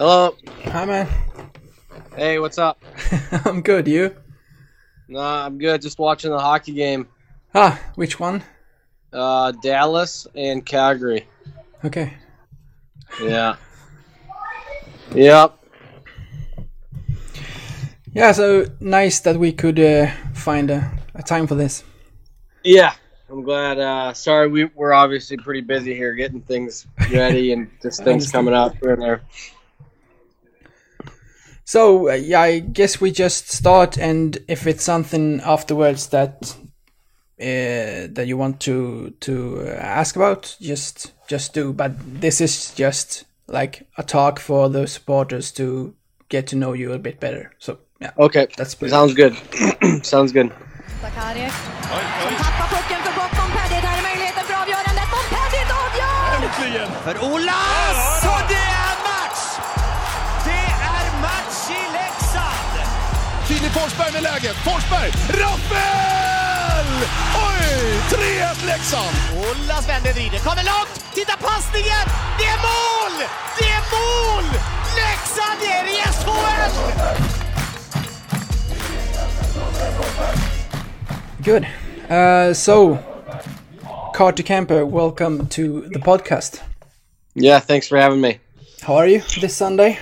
Hello. Hi, man. Hey, what's up? I'm good. You? Nah, I'm good. Just watching the hockey game. Ah, which one? Uh, Dallas and Calgary. Okay. Yeah. Yep. Yeah, so nice that we could uh, find a, a time for this. Yeah. I'm glad. Uh, sorry, we, we're obviously pretty busy here getting things ready and just things coming up here and there. So uh, yeah, I guess we just start, and if it's something afterwards that uh, that you want to to uh, ask about, just just do. But this is just like a talk for the supporters to get to know you a bit better. So yeah, Okay. that's pretty. Sounds good. Sounds good. Sakarek som tappar pucken för gott. Montpellier, där är möjligheten för avgörandet. Montpellier avgör! Äntligen! För Olas! Forsberg med läget. Forsberg! Rappel! Oj! 3-1 Leksand! Olas vänder, vrider, kommer långt! Titta passningen! Det är mål! Det är mål! Leksand är i SHL! Good. Uh, so, Carter Camper, welcome to the podcast. Yeah. Thanks for having me. How are you this Sunday?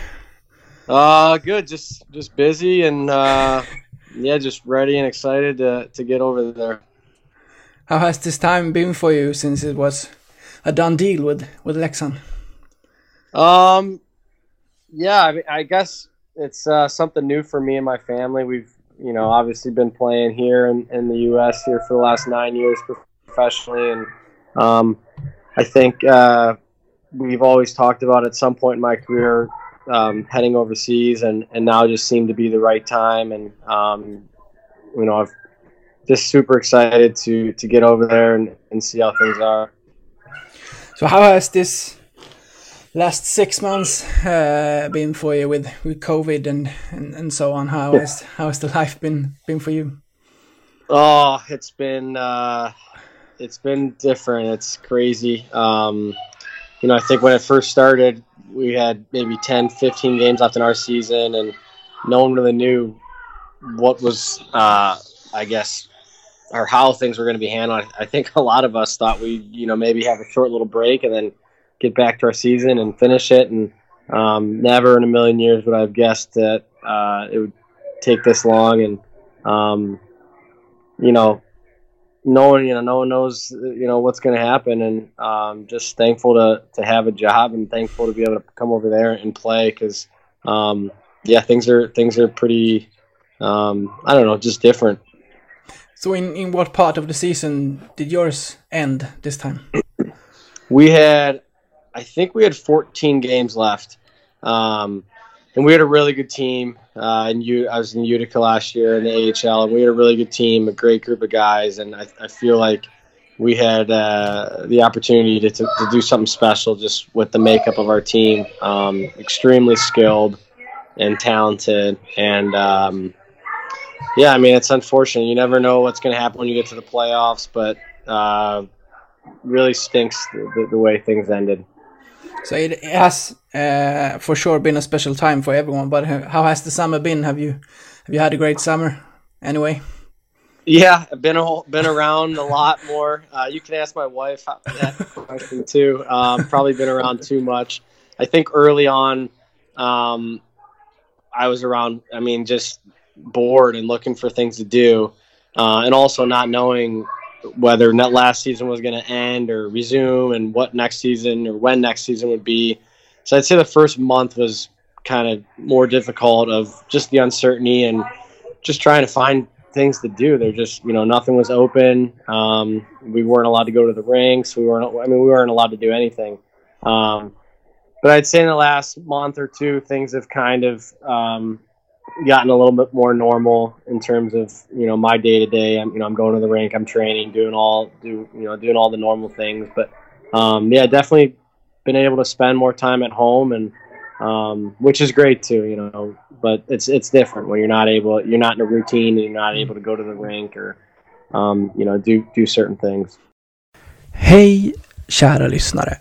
Uh, good. Just just busy and uh, yeah, just ready and excited to to get over there. How has this time been for you since it was a done deal with with Leksand? Um, yeah, I, mean, I guess it's uh, something new for me and my family. We've, you know, obviously been playing here in, in the U.S. here for the last nine years professionally, and um, I think uh, we've always talked about at some point in my career um, heading overseas, and, and now just seemed to be the right time, and um, you know, I'm just super excited to to get over there and, and see how things are. So how has this last six months uh, been for you with, with COVID and, and, and so on? How has how has the life been been for you? Oh, it's been uh, it's been different. It's crazy. Um, you know, I think when it first started, we had maybe 10, 15 games left in our season, and no one really knew what was, uh, I guess, or how things were going to be handled. I think a lot of us thought we, you know, maybe have a short little break and then get back to our season and finish it. And um, never in a million years would I have guessed that uh, it would take this long. And um, you know, no one, you know, no one knows, you know, what's going to happen, and um, just thankful to to have a job and thankful to be able to come over there and play because, um, yeah, things are things are pretty, um, I don't know, just different. So in, in what part of the season did yours end this time? We had, I think we had 14 games left, um, and we had a really good team. Uh, and you, I was in Utica last year in the AHL, and we had a really good team, a great group of guys, and I, I feel like we had uh, the opportunity to, to, to do something special just with the makeup of our team. Um, extremely skilled and talented, and um, yeah, I mean it's unfortunate. You never know what's going to happen when you get to the playoffs, but uh, really stinks the, the, the way things ended. So it has uh, for sure been a special time for everyone. But how has the summer been? Have you have you had a great summer? Anyway, Yeah, I've been a been around a lot more. Uh, you can ask my wife that question too. Um, probably been around too much. I think early on, um, I was around. I mean, just bored and looking for things to do, uh, and also not knowing whether net last season was going to end or resume, and what next season or when next season would be. So I'd say the first month was kind of more difficult of just the uncertainty and just trying to find things to do. They're just, you know, nothing was open. Um, we weren't allowed to go to the rinks. We weren't, I mean, we weren't allowed to do anything. Um, but I'd say in the last month or two, things have kind of um, gotten a little bit more normal in terms of, you know, my day to day. I'm, you know, I'm going to the rink, I'm training, doing all, do, you know, doing all the normal things. But um, yeah, definitely been able to spend more time at home and, um, which is great too, you know. But it's it's different when you're not able, you're not in a routine, and you're not able to go to the rink or, um, you know, do do certain things. Hey, kära lyssnare.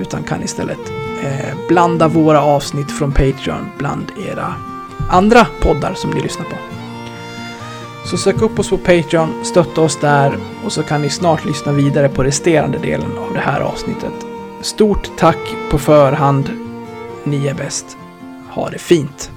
utan kan istället eh, blanda våra avsnitt från Patreon bland era andra poddar som ni lyssnar på. Så sök upp oss på Patreon, stötta oss där och så kan ni snart lyssna vidare på resterande delen av det här avsnittet. Stort tack på förhand. Ni är bäst. Ha det fint!